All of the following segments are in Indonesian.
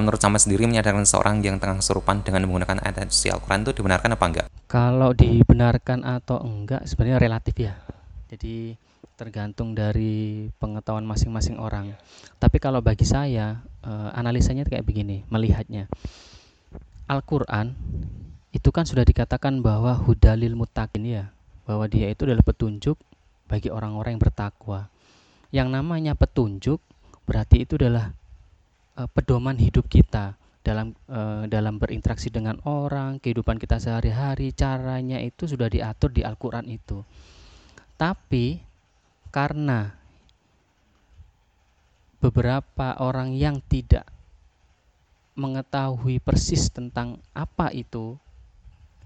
Kalau menurut sama sendiri menyadarkan seseorang yang tengah kesurupan dengan menggunakan ayat suci Al-Quran itu dibenarkan apa enggak? Kalau dibenarkan atau enggak sebenarnya relatif ya. Jadi tergantung dari pengetahuan masing-masing orang. Tapi kalau bagi saya eh, analisanya kayak begini, melihatnya. Al-Qur'an itu kan sudah dikatakan bahwa hudalil mutakin ya, bahwa dia itu adalah petunjuk bagi orang-orang yang bertakwa. Yang namanya petunjuk berarti itu adalah uh, pedoman hidup kita dalam uh, dalam berinteraksi dengan orang, kehidupan kita sehari-hari, caranya itu sudah diatur di Al-Qur'an itu. Tapi karena beberapa orang yang tidak mengetahui persis tentang apa itu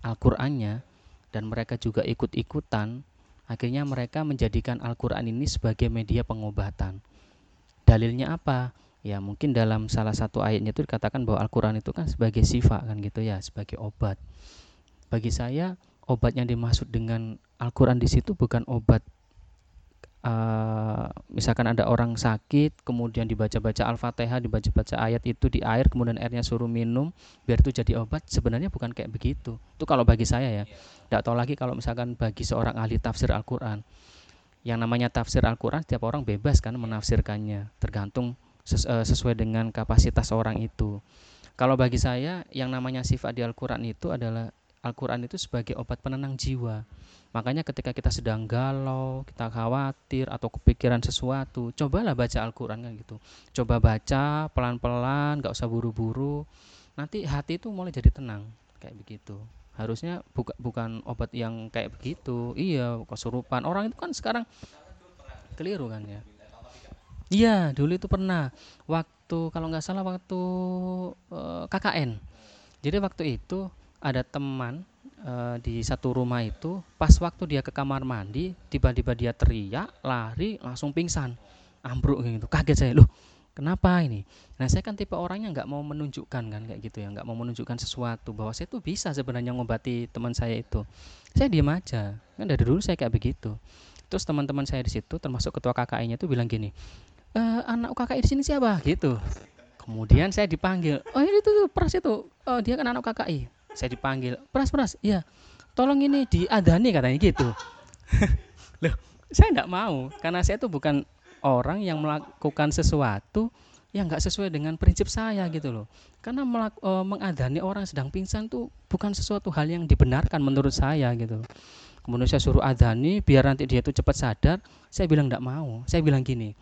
Al-Qur'annya dan mereka juga ikut-ikutan, akhirnya mereka menjadikan Al-Qur'an ini sebagai media pengobatan. Dalilnya apa? Ya mungkin dalam salah satu ayatnya itu dikatakan bahwa Al-Quran itu kan sebagai sifat kan gitu ya sebagai obat. Bagi saya obat yang dimaksud dengan Al-Quran di situ bukan obat uh, misalkan ada orang sakit kemudian dibaca-baca Al-Fatihah dibaca-baca ayat itu di air kemudian airnya suruh minum biar itu jadi obat sebenarnya bukan kayak begitu. Itu kalau bagi saya ya. Tidak tahu lagi kalau misalkan bagi seorang ahli tafsir Al-Quran. Yang namanya tafsir Al-Quran setiap orang bebas kan menafsirkannya tergantung Eh, sesuai dengan kapasitas orang itu. Kalau bagi saya yang namanya sifat di Al-Qur'an itu adalah Al-Qur'an itu sebagai obat penenang jiwa. Makanya ketika kita sedang galau, kita khawatir atau kepikiran sesuatu, cobalah baca Al-Qur'an kan gitu. Coba baca pelan-pelan, gak usah buru-buru. Nanti hati itu mulai jadi tenang kayak begitu. Harusnya buka, bukan obat yang kayak begitu. Iya, kesurupan. Orang itu kan sekarang keliru kan ya Iya, dulu itu pernah. Waktu kalau nggak salah waktu uh, eh, KKN. Jadi waktu itu ada teman uh, di satu rumah itu, pas waktu dia ke kamar mandi, tiba-tiba dia teriak, lari, langsung pingsan, ambruk gitu. Kaget saya, loh, kenapa ini? Nah saya kan tipe orangnya nggak mau menunjukkan kan kayak gitu ya, nggak mau menunjukkan sesuatu bahwa saya tuh bisa sebenarnya ngobati teman saya itu. Saya diam aja, kan dari dulu saya kayak begitu. Terus teman-teman saya di situ, termasuk ketua KKI-nya itu bilang gini, e, anak kakak di sini siapa? Gitu. Kemudian saya dipanggil. Oh ini tuh pras itu. Oh, dia kan anak KKI saya dipanggil. Pras pras iya. Tolong ini diadani katanya gitu. Loh saya tidak mau. Karena saya itu bukan orang yang melakukan sesuatu yang nggak sesuai dengan prinsip saya gitu loh. Karena melak, e, mengadani orang sedang pingsan tuh bukan sesuatu hal yang dibenarkan menurut saya gitu. Kemudian saya suruh adani biar nanti dia itu cepat sadar. Saya bilang tidak mau. Saya bilang gini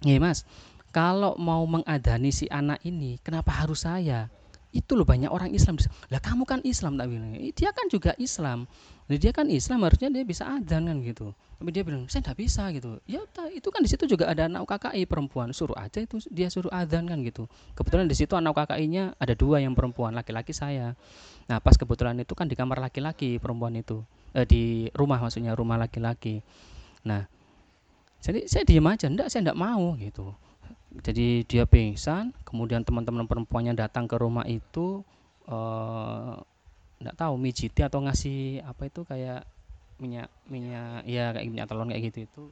Iya mas, kalau mau mengadani si anak ini, kenapa harus saya? Itu loh banyak orang Islam. Lah kamu kan Islam tak bilang. Dia kan juga Islam. Nah, dia kan Islam harusnya dia bisa adzan kan gitu. Tapi dia bilang saya tidak bisa gitu. Ya itu kan di situ juga ada anak KKI perempuan. Suruh aja itu dia suruh adzan kan gitu. Kebetulan di situ anak KKI-nya ada dua yang perempuan, laki-laki saya. Nah pas kebetulan itu kan di kamar laki-laki perempuan itu. Eh, di rumah maksudnya rumah laki-laki. Nah jadi saya diam aja enggak saya enggak mau gitu. Jadi dia pingsan kemudian teman-teman perempuannya datang ke rumah itu eh, enggak tahu mijiti atau ngasih apa itu kayak minyak minyak ya kayak minyak telur kayak gitu itu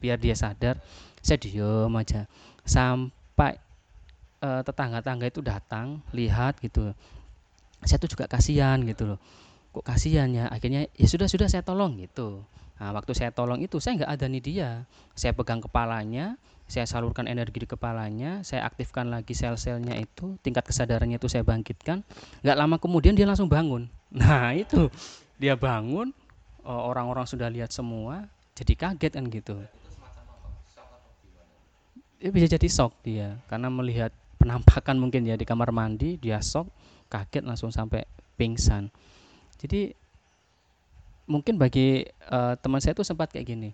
biar dia sadar. Saya diam aja. Sampai uh, tetangga-tangga itu datang lihat gitu. Saya tuh juga kasihan gitu loh. Kok kasihan ya? Akhirnya ya sudah sudah saya tolong gitu Nah, waktu saya tolong itu saya nggak ada nih dia. Saya pegang kepalanya, saya salurkan energi di kepalanya, saya aktifkan lagi sel-selnya itu, tingkat kesadarannya itu saya bangkitkan. Nggak lama kemudian dia langsung bangun. Nah itu dia bangun, orang-orang sudah lihat semua, jadi kaget kan gitu. Dia bisa jadi shock dia, karena melihat penampakan mungkin ya di kamar mandi, dia shock, kaget langsung sampai pingsan. Jadi mungkin bagi uh, teman saya itu sempat kayak gini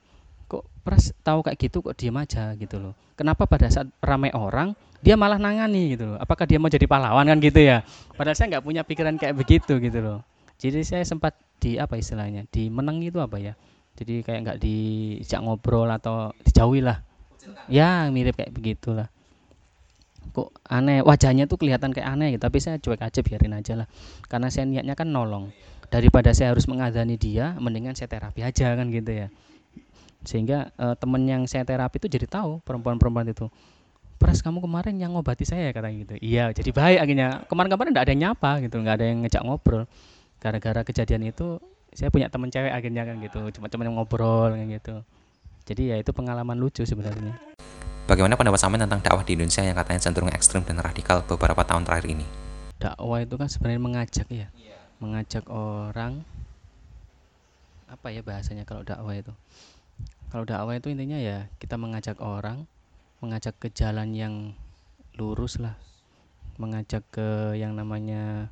kok pras tahu kayak gitu kok diem aja? gitu loh. Kenapa pada saat ramai orang dia malah nangani? gitu loh. Apakah dia mau jadi pahlawan? kan gitu ya. Padahal saya nggak punya pikiran kayak begitu gitu loh. Jadi saya sempat di apa istilahnya di menang itu apa ya? Jadi kayak nggak dijak ngobrol atau dijauhi lah. Ya mirip kayak begitulah. Kok aneh? Wajahnya tuh kelihatan kayak aneh gitu tapi saya cuek aja biarin aja lah. Karena saya niatnya kan nolong daripada saya harus mengadani dia mendingan saya terapi aja kan gitu ya. Sehingga e, temen yang saya terapi itu jadi tahu perempuan-perempuan itu. Pras kamu kemarin yang ngobati saya kata gitu. Iya jadi baik akhirnya. Kemarin-kemarin nggak ada yang nyapa gitu. Nggak ada yang ngejak ngobrol. Gara-gara kejadian itu saya punya teman cewek akhirnya kan gitu. Cuma-cuma ngobrol kan gitu. Jadi ya itu pengalaman lucu sebenarnya. Bagaimana pendapat Samen tentang dakwah di Indonesia yang katanya cenderung ekstrim dan radikal beberapa tahun terakhir ini? Dakwah itu kan sebenarnya mengajak ya, mengajak orang apa ya bahasanya kalau dakwah itu? Kalau dakwah itu intinya ya kita mengajak orang, mengajak ke jalan yang lurus lah, mengajak ke yang namanya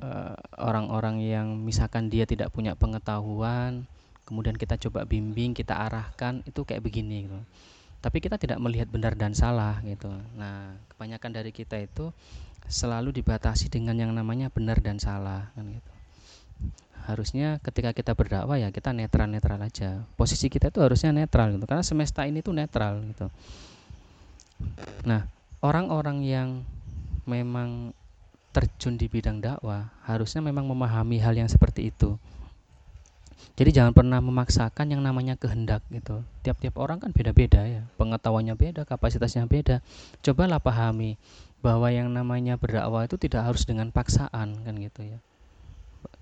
eh, orang-orang uh, yang misalkan dia tidak punya pengetahuan, kemudian kita coba bimbing, kita arahkan, itu kayak begini gitu tapi kita tidak melihat benar dan salah gitu. Nah, kebanyakan dari kita itu selalu dibatasi dengan yang namanya benar dan salah kan gitu. Harusnya ketika kita berdakwah ya kita netral-netral aja. Posisi kita itu harusnya netral gitu karena semesta ini tuh netral gitu. Nah, orang-orang yang memang terjun di bidang dakwah harusnya memang memahami hal yang seperti itu jadi jangan pernah memaksakan yang namanya kehendak gitu. Tiap-tiap orang kan beda-beda ya. Pengetahuannya beda kapasitasnya beda. Cobalah pahami bahwa yang namanya berdakwah itu tidak harus dengan paksaan kan gitu ya.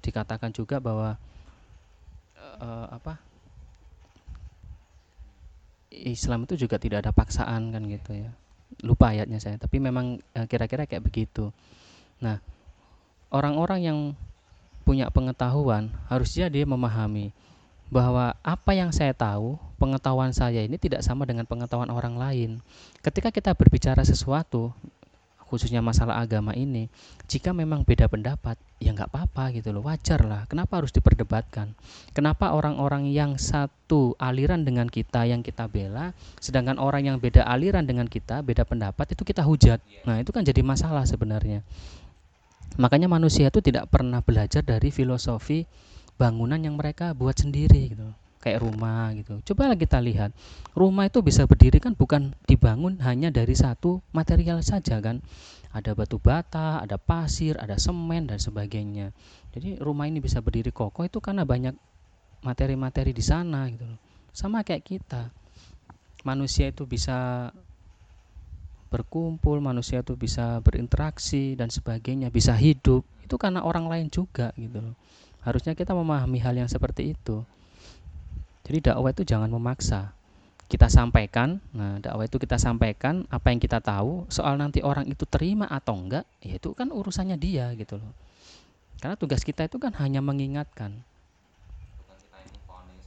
Dikatakan juga bahwa uh, apa? Islam itu juga tidak ada paksaan kan gitu ya. Lupa ayatnya saya tapi memang eh, kira-kira kayak begitu. Nah orang-orang yang punya pengetahuan, harusnya dia memahami bahwa apa yang saya tahu, pengetahuan saya ini tidak sama dengan pengetahuan orang lain. Ketika kita berbicara sesuatu, khususnya masalah agama ini, jika memang beda pendapat, ya nggak apa-apa gitu loh, wajar lah. Kenapa harus diperdebatkan? Kenapa orang-orang yang satu aliran dengan kita yang kita bela, sedangkan orang yang beda aliran dengan kita, beda pendapat itu kita hujat. Nah itu kan jadi masalah sebenarnya. Makanya manusia itu tidak pernah belajar dari filosofi bangunan yang mereka buat sendiri gitu. Kayak rumah gitu. Coba kita lihat. Rumah itu bisa berdiri kan bukan dibangun hanya dari satu material saja kan. Ada batu bata, ada pasir, ada semen dan sebagainya. Jadi rumah ini bisa berdiri kokoh itu karena banyak materi-materi di sana gitu Sama kayak kita. Manusia itu bisa berkumpul, manusia itu bisa berinteraksi dan sebagainya, bisa hidup. Itu karena orang lain juga gitu loh. Harusnya kita memahami hal yang seperti itu. Jadi dakwah itu jangan memaksa. Kita sampaikan, nah dakwah itu kita sampaikan apa yang kita tahu, soal nanti orang itu terima atau enggak, ya itu kan urusannya dia gitu loh. Karena tugas kita itu kan hanya mengingatkan.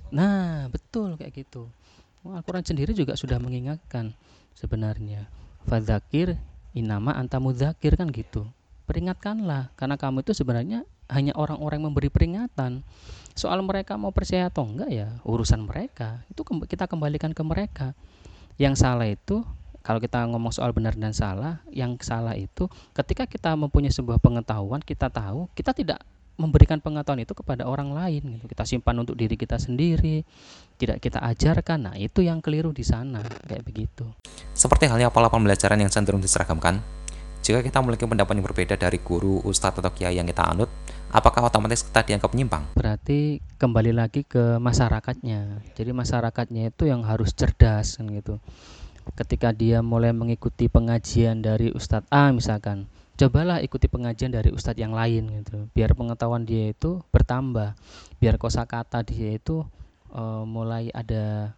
Nah, betul kayak gitu. Al-Quran sendiri juga sudah mengingatkan sebenarnya fadzakir inama anta mudzakir kan gitu. Peringatkanlah karena kamu itu sebenarnya hanya orang-orang memberi peringatan. Soal mereka mau percaya atau enggak ya urusan mereka. Itu kita kembalikan ke mereka. Yang salah itu kalau kita ngomong soal benar dan salah yang salah itu ketika kita mempunyai sebuah pengetahuan kita tahu kita tidak memberikan pengetahuan itu kepada orang lain gitu. Kita simpan untuk diri kita sendiri, tidak kita ajarkan. Nah, itu yang keliru di sana, kayak begitu. Seperti halnya pola pembelajaran yang cenderung diseragamkan, jika kita memiliki pendapat yang berbeda dari guru, ustadz atau kiai yang kita anut, apakah otomatis kita dianggap menyimpang? Berarti kembali lagi ke masyarakatnya. Jadi masyarakatnya itu yang harus cerdas kan gitu. Ketika dia mulai mengikuti pengajian dari ustadz A misalkan, cobalah ikuti pengajian dari ustadz yang lain gitu. Biar pengetahuan dia itu bertambah. Biar kosakata dia itu uh, mulai ada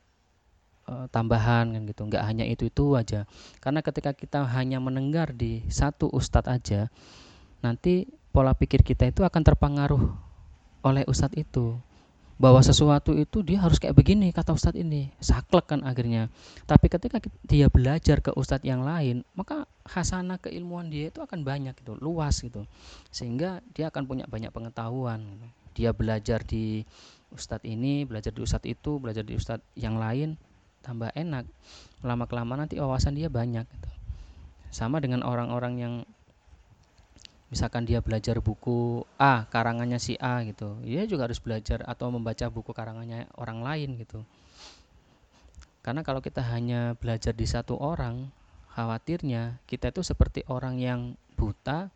uh, tambahan kan gitu. Nggak hanya itu itu aja. Karena ketika kita hanya mendengar di satu ustadz aja nanti pola pikir kita itu akan terpengaruh oleh ustadz itu bahwa sesuatu itu dia harus kayak begini kata ustadz ini. Saklek kan akhirnya. Tapi ketika dia belajar ke ustadz yang lain maka hasanah keilmuan dia itu akan banyak gitu luas gitu. Sehingga dia akan punya banyak pengetahuan gitu. dia belajar di ustadz ini belajar di ustadz itu belajar di ustadz yang lain tambah enak. Lama kelamaan nanti wawasan dia banyak gitu. Sama dengan orang-orang yang misalkan dia belajar buku A karangannya si A gitu. Dia juga harus belajar atau membaca buku karangannya orang lain gitu. Karena kalau kita hanya belajar di satu orang khawatirnya kita itu seperti orang yang buta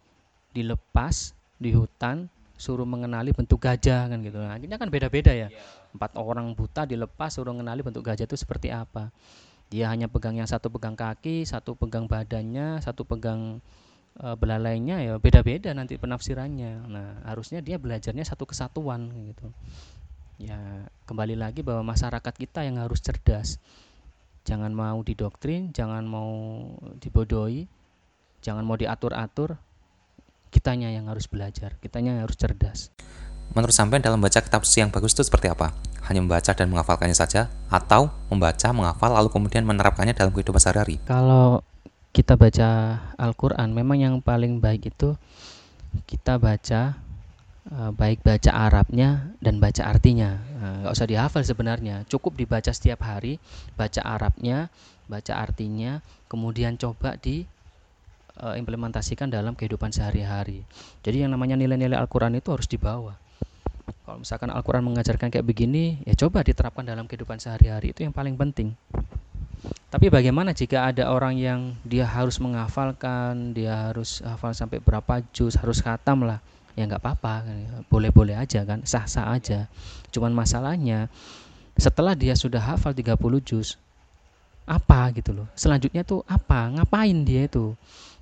dilepas di hutan suruh mengenali bentuk gajah kan gitu. Nah, akhirnya kan beda-beda ya. Empat orang buta dilepas suruh mengenali bentuk gajah itu seperti apa. Dia hanya pegang yang satu pegang kaki satu pegang badannya satu pegang e, belalainya ya beda-beda nanti penafsirannya. Nah harusnya dia belajarnya satu kesatuan gitu. Ya kembali lagi bahwa masyarakat kita yang harus cerdas. Jangan mau didoktrin jangan mau dibodohi jangan mau diatur-atur. Kitanya yang harus belajar kitanya yang harus cerdas. Menurut sampai dalam baca kitab suci yang bagus itu seperti apa? Hanya membaca dan menghafalkannya saja atau membaca, menghafal lalu kemudian menerapkannya dalam kehidupan sehari-hari? Kalau kita baca Al-Qur'an memang yang paling baik itu kita baca eh, baik baca Arabnya dan baca artinya. Nah, nggak usah dihafal sebenarnya, cukup dibaca setiap hari, baca Arabnya, baca artinya, kemudian coba di eh, implementasikan dalam kehidupan sehari-hari. Jadi yang namanya nilai-nilai Al-Qur'an itu harus dibawa kalau misalkan Al-Quran mengajarkan kayak begini ya coba diterapkan dalam kehidupan sehari-hari itu yang paling penting tapi bagaimana jika ada orang yang dia harus menghafalkan dia harus hafal sampai berapa juz harus khatam lah? Ya nggak apa-apa boleh-boleh aja kan? Sah-sah aja. Cuman masalahnya setelah dia sudah hafal 30 juz apa gitu loh? Selanjutnya tuh apa? Ngapain dia itu?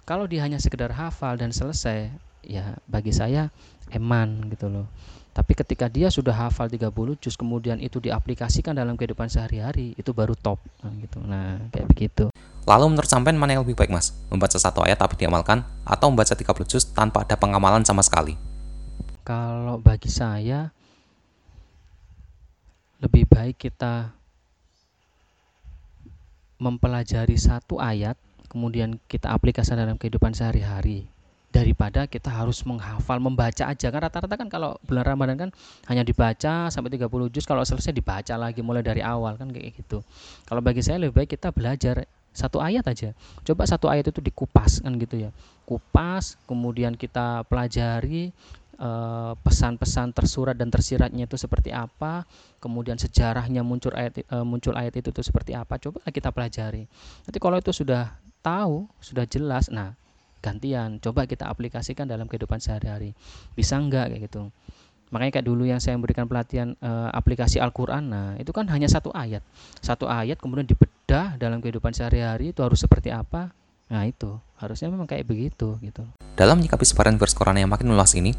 Kalau dia hanya sekedar hafal dan selesai ya bagi saya eman gitu loh tapi ketika dia sudah hafal 30 juz kemudian itu diaplikasikan dalam kehidupan sehari-hari itu baru top nah, gitu. Nah, kayak begitu. Lalu menurut sampean mana yang lebih baik, Mas? Membaca satu ayat tapi diamalkan atau membaca 30 juz tanpa ada pengamalan sama sekali? Kalau bagi saya lebih baik kita mempelajari satu ayat kemudian kita aplikasikan dalam kehidupan sehari-hari daripada kita harus menghafal membaca aja. Kan rata-rata kan kalau bulan Ramadan kan hanya dibaca sampai 30 juz kalau selesai dibaca lagi mulai dari awal kan kayak gitu. Kalau bagi saya lebih baik kita belajar satu ayat aja. Coba satu ayat itu dikupas kan gitu ya. Kupas kemudian kita pelajari eh, pesan-pesan tersurat dan tersiratnya itu seperti apa kemudian sejarahnya muncul ayat uh, muncul ayat itu itu seperti apa coba kita pelajari. Nanti kalau itu sudah tahu sudah jelas nah gantian. Coba kita aplikasikan dalam kehidupan sehari-hari. Bisa enggak kayak gitu. Makanya kayak dulu yang saya memberikan pelatihan e, aplikasi Al-Quran nah itu kan hanya satu ayat. Satu ayat kemudian dibedah dalam kehidupan sehari-hari itu harus seperti apa? Nah itu. Harusnya memang kayak begitu gitu. Dalam menyikapi sebaran virus corona yang makin meluas ini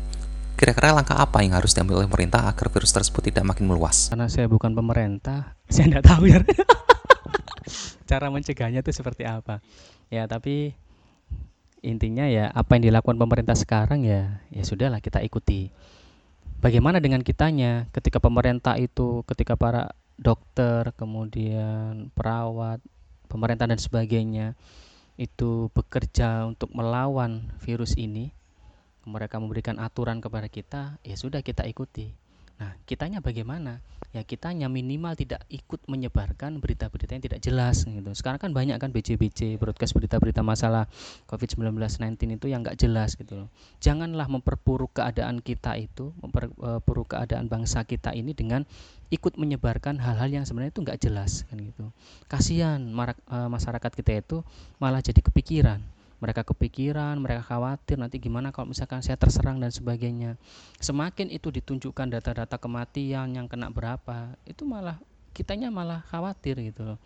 kira-kira langkah apa yang harus diambil oleh pemerintah agar virus tersebut tidak makin meluas? Karena saya bukan pemerintah saya tidak tahu ya. Cara mencegahnya itu seperti apa. Ya tapi intinya ya apa yang dilakukan pemerintah sekarang ya ya sudahlah kita ikuti. Bagaimana dengan kitanya? Ketika pemerintah itu ketika para dokter kemudian perawat pemerintah dan sebagainya itu bekerja untuk melawan virus ini mereka memberikan aturan kepada kita ya sudah kita ikuti Nah, kitanya bagaimana? Ya kitanya minimal tidak ikut menyebarkan berita-berita yang tidak jelas gitu. Sekarang kan banyak kan BC-BC broadcast berita-berita masalah COVID-19 19 itu yang nggak jelas gitu loh. Janganlah memperburuk keadaan kita itu, memperburuk keadaan bangsa kita ini dengan ikut menyebarkan hal-hal yang sebenarnya itu nggak jelas kan gitu. Kasihan eh, masyarakat kita itu malah jadi kepikiran mereka kepikiran, mereka khawatir nanti gimana kalau misalkan saya terserang dan sebagainya. Semakin itu ditunjukkan data-data kematian yang kena berapa, itu malah kitanya malah khawatir gitu loh.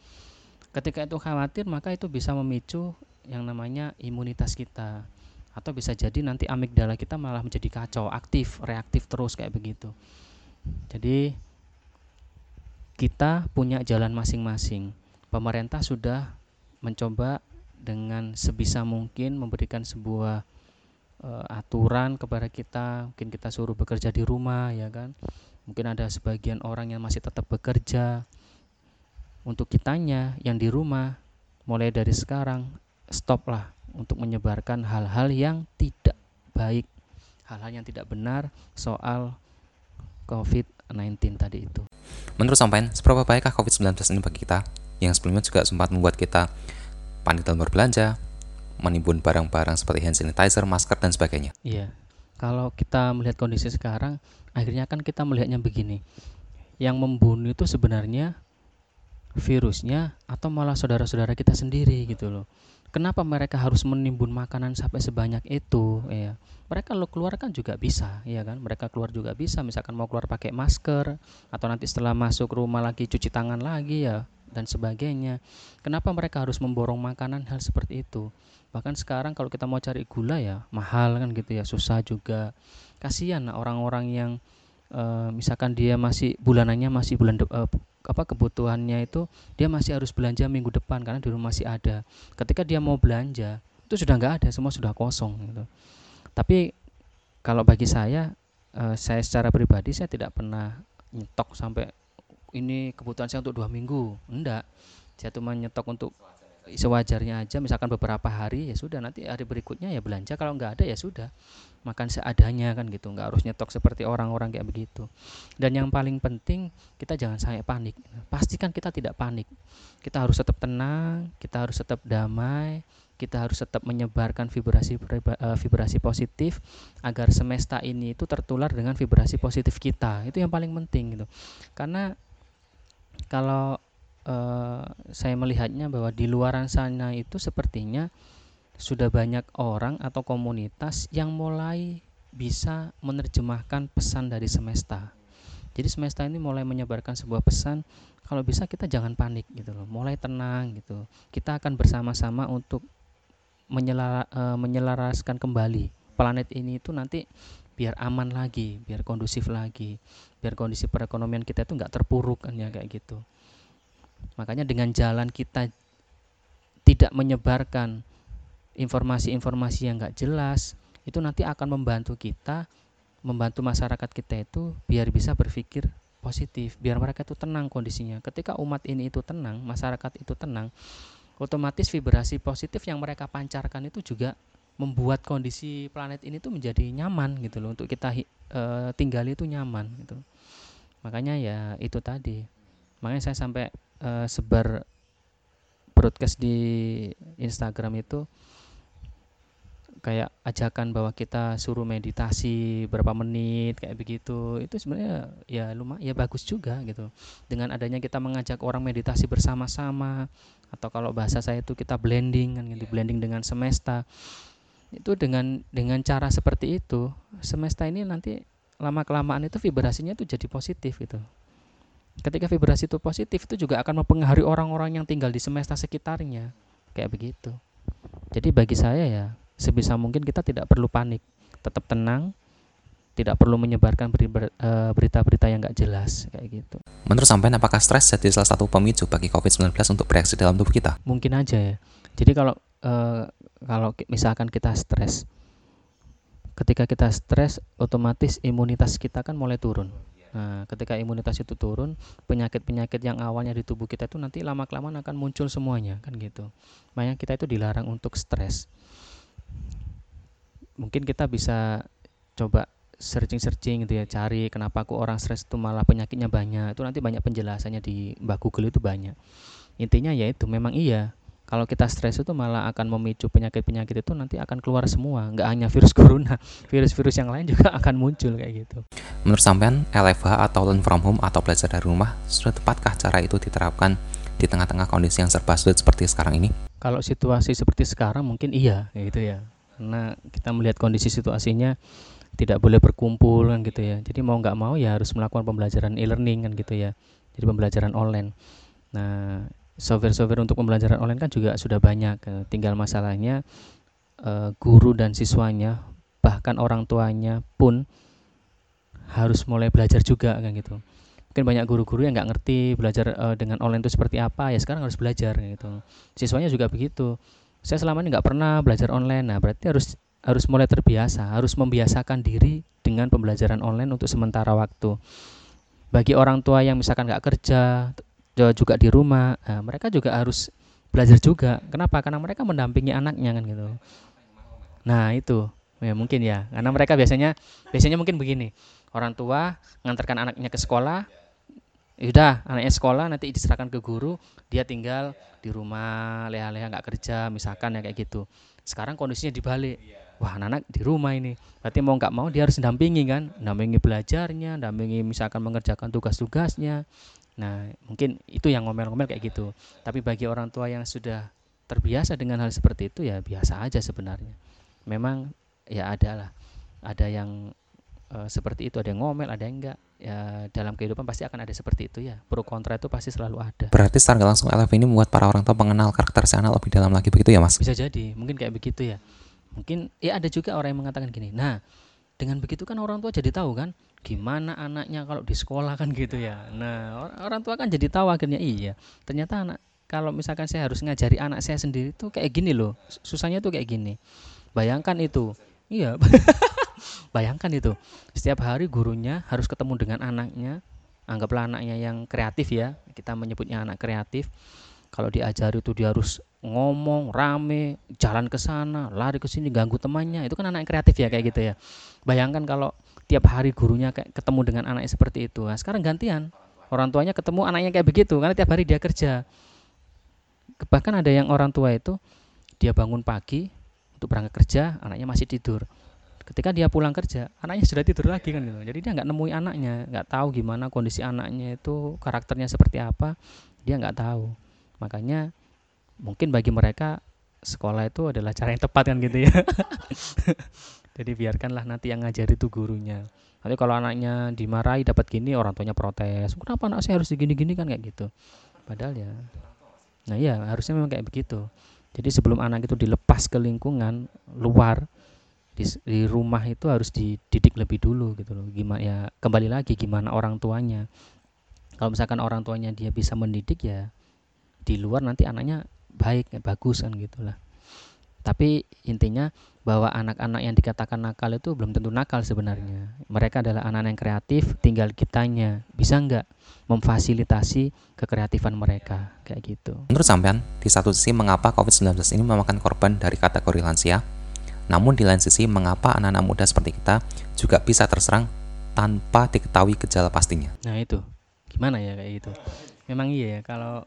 Ketika itu khawatir, maka itu bisa memicu yang namanya imunitas kita. Atau bisa jadi nanti amigdala kita malah menjadi kacau, aktif, reaktif terus kayak begitu. Jadi kita punya jalan masing-masing. Pemerintah sudah mencoba dengan sebisa mungkin memberikan sebuah uh, aturan kepada kita mungkin kita suruh bekerja di rumah ya kan mungkin ada sebagian orang yang masih tetap bekerja untuk kitanya yang di rumah mulai dari sekarang stoplah untuk menyebarkan hal-hal yang tidak baik hal-hal yang tidak benar soal COVID-19 tadi itu. Menurut sampean, seberapa baikkah COVID-19 ini bagi kita? Yang sebelumnya juga sempat membuat kita panik dalam berbelanja, menimbun barang-barang seperti hand sanitizer, masker, dan sebagainya. Iya, kalau kita melihat kondisi sekarang, akhirnya kan kita melihatnya begini. Yang membunuh itu sebenarnya virusnya atau malah saudara-saudara kita sendiri gitu loh. Kenapa mereka harus menimbun makanan sampai sebanyak itu? Ya, mereka lo keluar kan juga bisa, ya kan? Mereka keluar juga bisa, misalkan mau keluar pakai masker atau nanti setelah masuk rumah lagi cuci tangan lagi ya dan sebagainya. Kenapa mereka harus memborong makanan hal seperti itu? Bahkan sekarang kalau kita mau cari gula ya mahal kan gitu ya, susah juga. Kasihan orang-orang yang uh, misalkan dia masih bulanannya masih bulan de, uh, apa kebutuhannya itu dia masih harus belanja minggu depan karena di rumah masih ada. Ketika dia mau belanja itu sudah nggak ada, semua sudah kosong gitu. Tapi kalau bagi saya uh, saya secara pribadi saya tidak pernah nyetok sampai ini kebutuhan saya untuk dua minggu. Enggak. Saya cuma nyetok untuk sewajarnya aja misalkan beberapa hari ya sudah. Nanti hari berikutnya ya belanja. Kalau nggak ada ya sudah. Makan seadanya kan gitu. Nggak harus nyetok seperti orang-orang kayak begitu. Dan yang paling penting kita jangan sampai panik. Pastikan kita tidak panik. Kita harus tetap tenang kita harus tetap damai kita harus tetap menyebarkan vibrasi eh, vibrasi positif agar semesta ini itu tertular dengan vibrasi positif kita. Itu yang paling penting gitu. Karena kalau uh, saya melihatnya bahwa di luaran sana itu sepertinya sudah banyak orang atau komunitas yang mulai bisa menerjemahkan pesan dari semesta. Jadi semesta ini mulai menyebarkan sebuah pesan kalau bisa kita jangan panik gitu loh, mulai tenang gitu. Kita akan bersama-sama untuk menyelara, e, menyelaraskan kembali planet ini itu nanti biar aman lagi, biar kondusif lagi, biar kondisi perekonomian kita itu nggak terpuruk kan ya kayak gitu. Makanya dengan jalan kita tidak menyebarkan informasi-informasi yang nggak jelas, itu nanti akan membantu kita, membantu masyarakat kita itu biar bisa berpikir positif, biar mereka itu tenang kondisinya. Ketika umat ini itu tenang, masyarakat itu tenang, otomatis vibrasi positif yang mereka pancarkan itu juga membuat kondisi planet ini tuh menjadi nyaman gitu loh untuk kita e, tinggal itu nyaman gitu. Makanya ya itu tadi. Makanya saya sampai e, sebar broadcast di Instagram itu kayak ajakan bahwa kita suruh meditasi berapa menit kayak begitu. Itu sebenarnya ya lumayan ya bagus juga gitu. Dengan adanya kita mengajak orang meditasi bersama-sama atau kalau bahasa saya itu kita blending kan gitu blending dengan semesta itu dengan dengan cara seperti itu semesta ini nanti lama kelamaan itu vibrasinya itu jadi positif gitu ketika vibrasi itu positif itu juga akan mempengaruhi orang-orang yang tinggal di semesta sekitarnya kayak begitu jadi bagi saya ya sebisa mungkin kita tidak perlu panik tetap tenang tidak perlu menyebarkan eh, berita-berita yang nggak jelas kayak gitu. Menurut sampean apakah stres jadi salah satu pemicu bagi COVID-19 untuk bereaksi dalam tubuh kita? Mungkin aja ya. Jadi kalau uh, kalau misalkan kita stres, ketika kita stres, otomatis imunitas kita kan mulai turun. Nah, ketika imunitas itu turun, penyakit-penyakit yang awalnya di tubuh kita itu nanti lama kelamaan akan muncul semuanya, kan gitu. Makanya kita itu dilarang untuk stres. Mungkin kita bisa coba searching-searching gitu ya cari kenapa kok orang stres itu malah penyakitnya banyak. Itu nanti banyak penjelasannya di mbak Google itu banyak. Intinya yaitu memang iya kalau kita stres itu malah akan memicu penyakit-penyakit itu nanti akan keluar semua. Nggak hanya virus corona virus-virus yang lain juga akan muncul kayak gitu. Menurut sampean LFH atau learn from home atau belajar dari rumah sudah tepatkah cara itu diterapkan di tengah-tengah kondisi yang serba sulit seperti sekarang ini? Kalau situasi seperti sekarang mungkin iya gitu ya. Karena kita melihat kondisi situasinya tidak boleh berkumpul kan gitu ya. Jadi mau nggak mau ya harus melakukan pembelajaran e-learning kan gitu ya. Jadi pembelajaran online. Nah software-software untuk pembelajaran online kan juga sudah banyak. Tinggal masalahnya eh, guru dan siswanya bahkan orang tuanya pun harus mulai belajar juga kan gitu. Mungkin banyak guru-guru yang nggak ngerti belajar uh, dengan online itu seperti apa ya sekarang harus belajar gitu. Siswanya juga begitu. Saya selama ini nggak pernah belajar online. Nah berarti harus harus mulai terbiasa harus membiasakan diri dengan pembelajaran online untuk sementara waktu. Bagi orang tua yang misalkan nggak kerja juga di rumah nah, mereka juga harus belajar juga. Kenapa? Karena mereka mendampingi anaknya kan gitu. Nah itu. Ya mungkin ya. Karena mereka biasanya biasanya mungkin begini. Orang tua mengantarkan anaknya ke sekolah udah anaknya sekolah nanti diserahkan ke guru dia tinggal di rumah leha-leha nggak kerja misalkan ya kayak gitu. Sekarang kondisinya dibalik. Wah anak, -anak di rumah ini. Berarti mau nggak mau dia harus dampingi kan? Dampingi belajarnya dampingi misalkan mengerjakan tugas-tugasnya nah mungkin itu yang ngomel-ngomel kayak gitu. Tapi bagi orang tua yang sudah terbiasa dengan hal seperti itu ya biasa aja sebenarnya. Memang ya ada lah ada yang e, seperti itu ada yang ngomel ada yang enggak ya dalam kehidupan pasti akan ada seperti itu ya. Pro kontra itu pasti selalu ada. Berarti secara langsung LF ini membuat para orang tua mengenal karakter si anak lebih dalam lagi begitu ya mas? bisa jadi mungkin kayak begitu ya. Mungkin ya ada juga orang yang mengatakan gini nah dengan begitu kan orang tua jadi tahu kan gimana anaknya kalau di sekolah kan gitu ya. Nah or- orang tua kan jadi tahu akhirnya iya. Ternyata anak kalau misalkan saya harus ngajari anak saya sendiri tuh kayak gini loh. Susahnya tuh kayak gini. Bayangkan itu. Iya. Bayangkan itu. Setiap hari gurunya harus ketemu dengan anaknya. Anggaplah anaknya yang kreatif ya. Kita menyebutnya anak kreatif kalau diajari itu dia harus ngomong rame jalan ke sana lari ke sini ganggu temannya. Itu kan anak yang kreatif ya kayak gitu ya. Bayangkan kalau tiap hari gurunya kayak ketemu dengan anaknya seperti itu. Nah, sekarang gantian. Orang tuanya ketemu anaknya kayak begitu karena tiap hari dia kerja. Bahkan ada yang orang tua itu dia bangun pagi untuk berangkat kerja anaknya masih tidur. Ketika dia pulang kerja anaknya sudah tidur lagi kan gitu. Jadi dia nggak nemui anaknya nggak tahu gimana kondisi anaknya itu karakternya seperti apa dia nggak tahu makanya mungkin bagi mereka sekolah itu adalah cara yang tepat kan gitu ya. Jadi biarkanlah nanti yang ngajari itu gurunya. Nanti kalau anaknya dimarahi dapat gini orang tuanya protes. Kenapa anak saya harus digini-gini? kan kayak gitu. Padahal ya nah iya harusnya memang kayak begitu. Jadi sebelum anak itu dilepas ke lingkungan luar di, di rumah itu harus dididik lebih dulu gitu loh. Gimana ya kembali lagi gimana orang tuanya. Kalau misalkan orang tuanya dia bisa mendidik ya di luar nanti anaknya baik bagus kan gitulah. Tapi intinya bahwa anak-anak yang dikatakan nakal itu belum tentu nakal sebenarnya. Mereka adalah anak-anak yang kreatif tinggal kitanya. Bisa nggak memfasilitasi kekreatifan mereka? Kayak gitu. Menurut sampean, di satu sisi mengapa COVID-19 ini memakan korban dari kategori lansia, namun di lain sisi mengapa anak-anak muda seperti kita juga bisa terserang tanpa diketahui gejala pastinya. Nah itu. Gimana ya kayak gitu. Memang iya ya kalau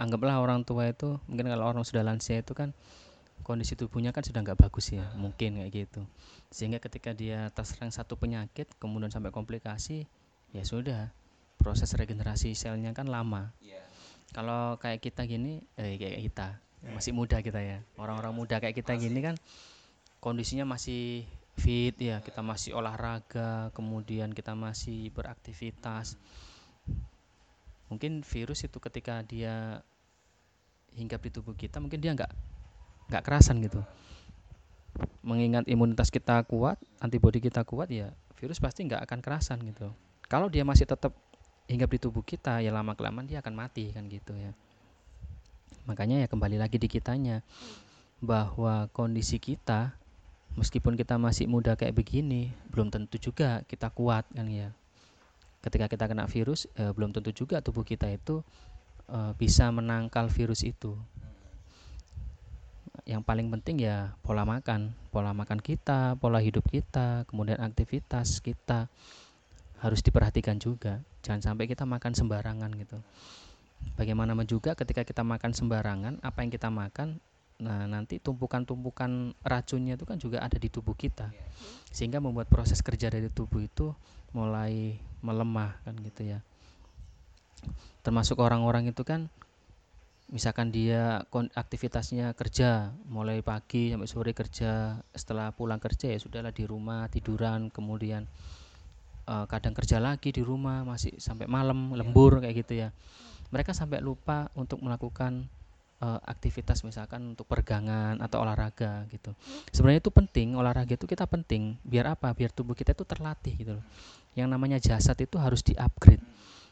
anggaplah orang tua itu mungkin kalau orang sudah lansia itu kan kondisi tubuhnya kan sudah nggak bagus ya mungkin kayak gitu. Sehingga ketika dia terserang satu penyakit kemudian sampai komplikasi ya sudah proses regenerasi selnya kan lama. Kalau kayak kita gini eh kayak kita masih muda kita ya orang-orang muda kayak kita gini kan kondisinya masih fit ya kita masih olahraga kemudian kita masih beraktivitas mungkin virus itu ketika dia hinggap di tubuh kita mungkin dia nggak nggak kerasan gitu. Mengingat imunitas kita kuat antibodi kita kuat ya virus pasti nggak akan kerasan gitu. Kalau dia masih tetap hinggap di tubuh kita ya lama kelamaan dia akan mati kan gitu ya. Makanya ya kembali lagi di kitanya bahwa kondisi kita meskipun kita masih muda kayak begini belum tentu juga kita kuat kan ya ketika kita kena virus eh, belum tentu juga tubuh kita itu eh, bisa menangkal virus itu. Yang paling penting ya pola makan pola makan kita pola hidup kita kemudian aktivitas kita harus diperhatikan juga. Jangan sampai kita makan sembarangan gitu. Bagaimanapun juga ketika kita makan sembarangan apa yang kita makan nah nanti tumpukan-tumpukan racunnya itu kan juga ada di tubuh kita. Sehingga membuat proses kerja dari tubuh itu mulai melemah kan gitu ya. Termasuk orang-orang itu kan misalkan dia aktivitasnya kerja mulai pagi sampai sore kerja setelah pulang kerja ya sudahlah di rumah tiduran kemudian uh, kadang kerja lagi di rumah masih sampai malam lembur kayak gitu ya. Mereka sampai lupa untuk melakukan uh, aktivitas misalkan untuk pergangan atau olahraga gitu. Sebenarnya itu penting olahraga itu kita penting. Biar apa? Biar tubuh kita itu terlatih gitu loh. Yang namanya jasad itu harus di-upgrade.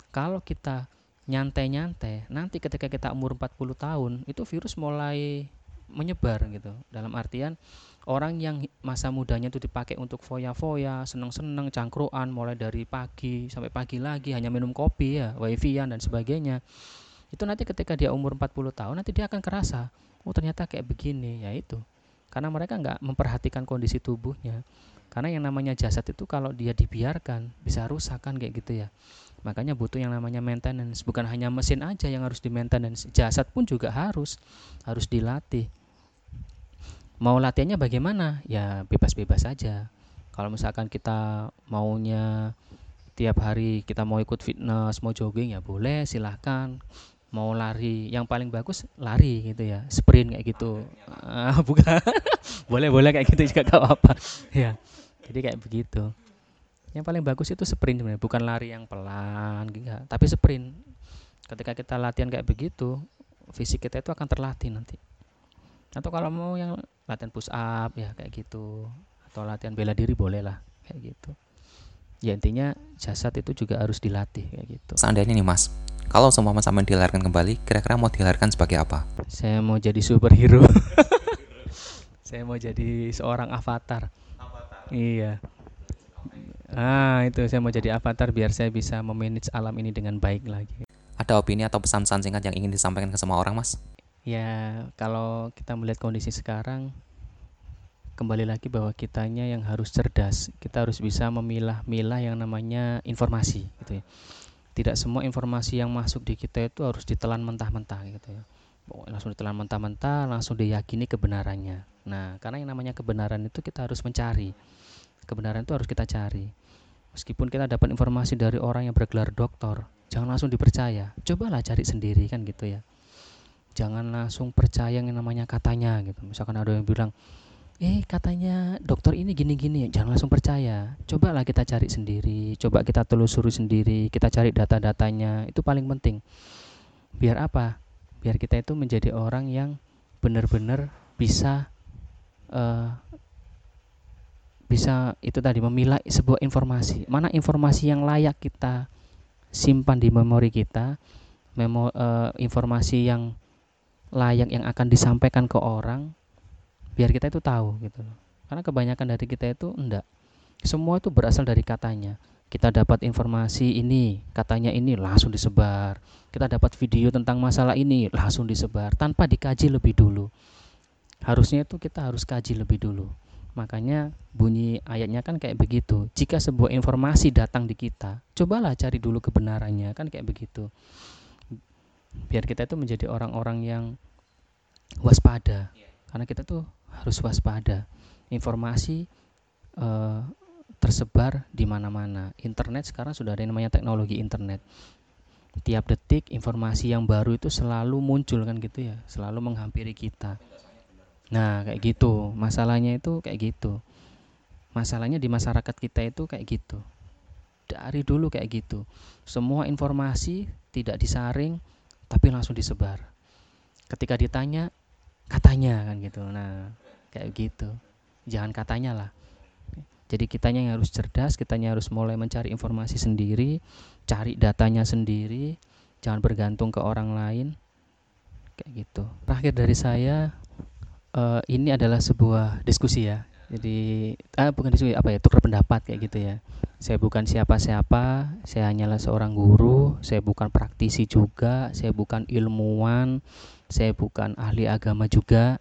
Kalau kita nyantai-nyantai nanti ketika kita umur 40 tahun itu virus mulai menyebar gitu. Dalam artian orang yang masa mudanya itu dipakai untuk foya-foya seneng-seneng cangkruan mulai dari pagi sampai pagi lagi hanya minum kopi ya wifi-an dan sebagainya itu nanti ketika dia umur 40 tahun nanti dia akan kerasa oh ternyata kayak begini. Ya itu. Karena mereka nggak memperhatikan kondisi tubuhnya. Karena yang namanya jasad itu kalau dia dibiarkan bisa rusak kan kayak gitu ya. Makanya butuh yang namanya maintenance. Bukan hanya mesin aja yang harus di maintenance jasad pun juga harus harus dilatih. Mau latihannya bagaimana? Ya bebas-bebas saja kalau misalkan kita maunya tiap hari kita mau ikut fitness mau jogging ya boleh silahkan mau lari. Yang paling bagus lari gitu ya sprint kayak gitu. Uh, bukan. Boleh boleh kayak gitu juga gak apa-apa. Ya jadi kayak begitu. Yang paling bagus itu sprint sebenarnya bukan lari yang pelan enggak tapi sprint. Ketika kita latihan kayak begitu fisik kita itu akan terlatih nanti. Atau kalau mau yang latihan push up ya kayak gitu. Atau latihan bela diri boleh lah kayak gitu. Ya intinya jasad itu juga harus dilatih kayak gitu. Seandainya nih mas kalau semua sama dilahirkan kembali kira-kira mau dilahirkan sebagai apa saya mau jadi superhero saya mau jadi seorang avatar, avatar. iya Ah, itu saya mau jadi avatar biar saya bisa memanage alam ini dengan baik lagi. Ada opini atau pesan-pesan singkat yang ingin disampaikan ke semua orang, Mas? Ya, kalau kita melihat kondisi sekarang, kembali lagi bahwa kitanya yang harus cerdas. Kita harus bisa memilah-milah yang namanya informasi, gitu ya. Tidak semua informasi yang masuk di kita itu harus ditelan mentah-mentah, gitu ya. Langsung ditelan mentah-mentah, langsung diyakini kebenarannya. Nah, karena yang namanya kebenaran itu kita harus mencari. Kebenaran itu harus kita cari. Meskipun kita dapat informasi dari orang yang bergelar doktor jangan langsung dipercaya. Cobalah cari sendiri kan gitu ya. Jangan langsung percaya yang namanya katanya gitu. Misalkan ada yang bilang eh katanya dokter ini gini-gini jangan langsung percaya. Cobalah kita cari sendiri coba kita telusuri sendiri kita cari data-datanya itu paling penting. Biar apa? Biar kita itu menjadi orang yang benar-benar bisa uh, bisa itu tadi memilah sebuah informasi. Mana informasi yang layak kita simpan di memori kita memo uh, informasi yang layak yang akan disampaikan ke orang biar kita itu tahu gitu karena kebanyakan dari kita itu enggak. Semua itu berasal dari katanya. Kita dapat informasi ini katanya ini langsung disebar. Kita dapat video tentang masalah ini langsung disebar. Tanpa dikaji lebih dulu. Harusnya itu kita harus kaji lebih dulu. Makanya bunyi ayatnya kan kayak begitu. Jika sebuah informasi datang di kita, cobalah cari dulu kebenarannya, kan kayak begitu. Biar kita itu menjadi orang-orang yang waspada. Karena kita tuh harus waspada. Informasi uh, tersebar di mana-mana. Internet sekarang sudah ada yang namanya teknologi internet. Tiap detik informasi yang baru itu selalu muncul kan gitu ya, selalu menghampiri kita. Nah, kayak gitu. Masalahnya itu kayak gitu. Masalahnya di masyarakat kita itu kayak gitu. Dari dulu kayak gitu. Semua informasi tidak disaring tapi langsung disebar. Ketika ditanya, katanya kan gitu. Nah, kayak gitu. Jangan katanya lah. Jadi kitanya yang harus cerdas, kitanya harus mulai mencari informasi sendiri, cari datanya sendiri, jangan bergantung ke orang lain. Kayak gitu. Terakhir dari saya, uh, ini adalah sebuah diskusi ya. Jadi ah, bukan diskusi apa ya tukar pendapat kayak gitu ya. Saya bukan siapa-siapa, saya hanyalah seorang guru, saya bukan praktisi juga, saya bukan ilmuwan, saya bukan ahli agama juga.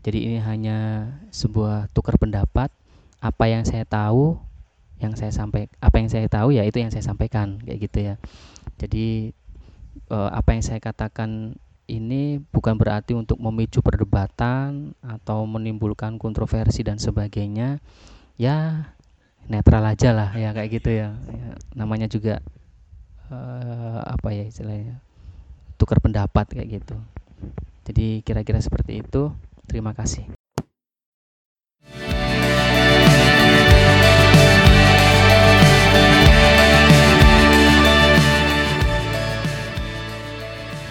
Jadi ini hanya sebuah tukar pendapat. Apa yang saya tahu, yang saya sampai apa yang saya tahu ya itu yang saya sampaikan kayak gitu ya. Jadi uh, apa yang saya katakan ini bukan berarti untuk memicu perdebatan atau menimbulkan kontroversi dan sebagainya ya netral aja lah ya kayak gitu ya, ya namanya juga uh, apa ya istilahnya tukar pendapat kayak gitu jadi kira-kira seperti itu terima kasih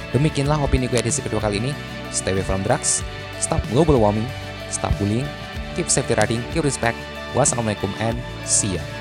Demikianlah opini gue edisi kedua kali ini. Stay away from drugs, stop global warming, stop bullying, keep safety riding, keep respect. Wassalamualaikum and see ya.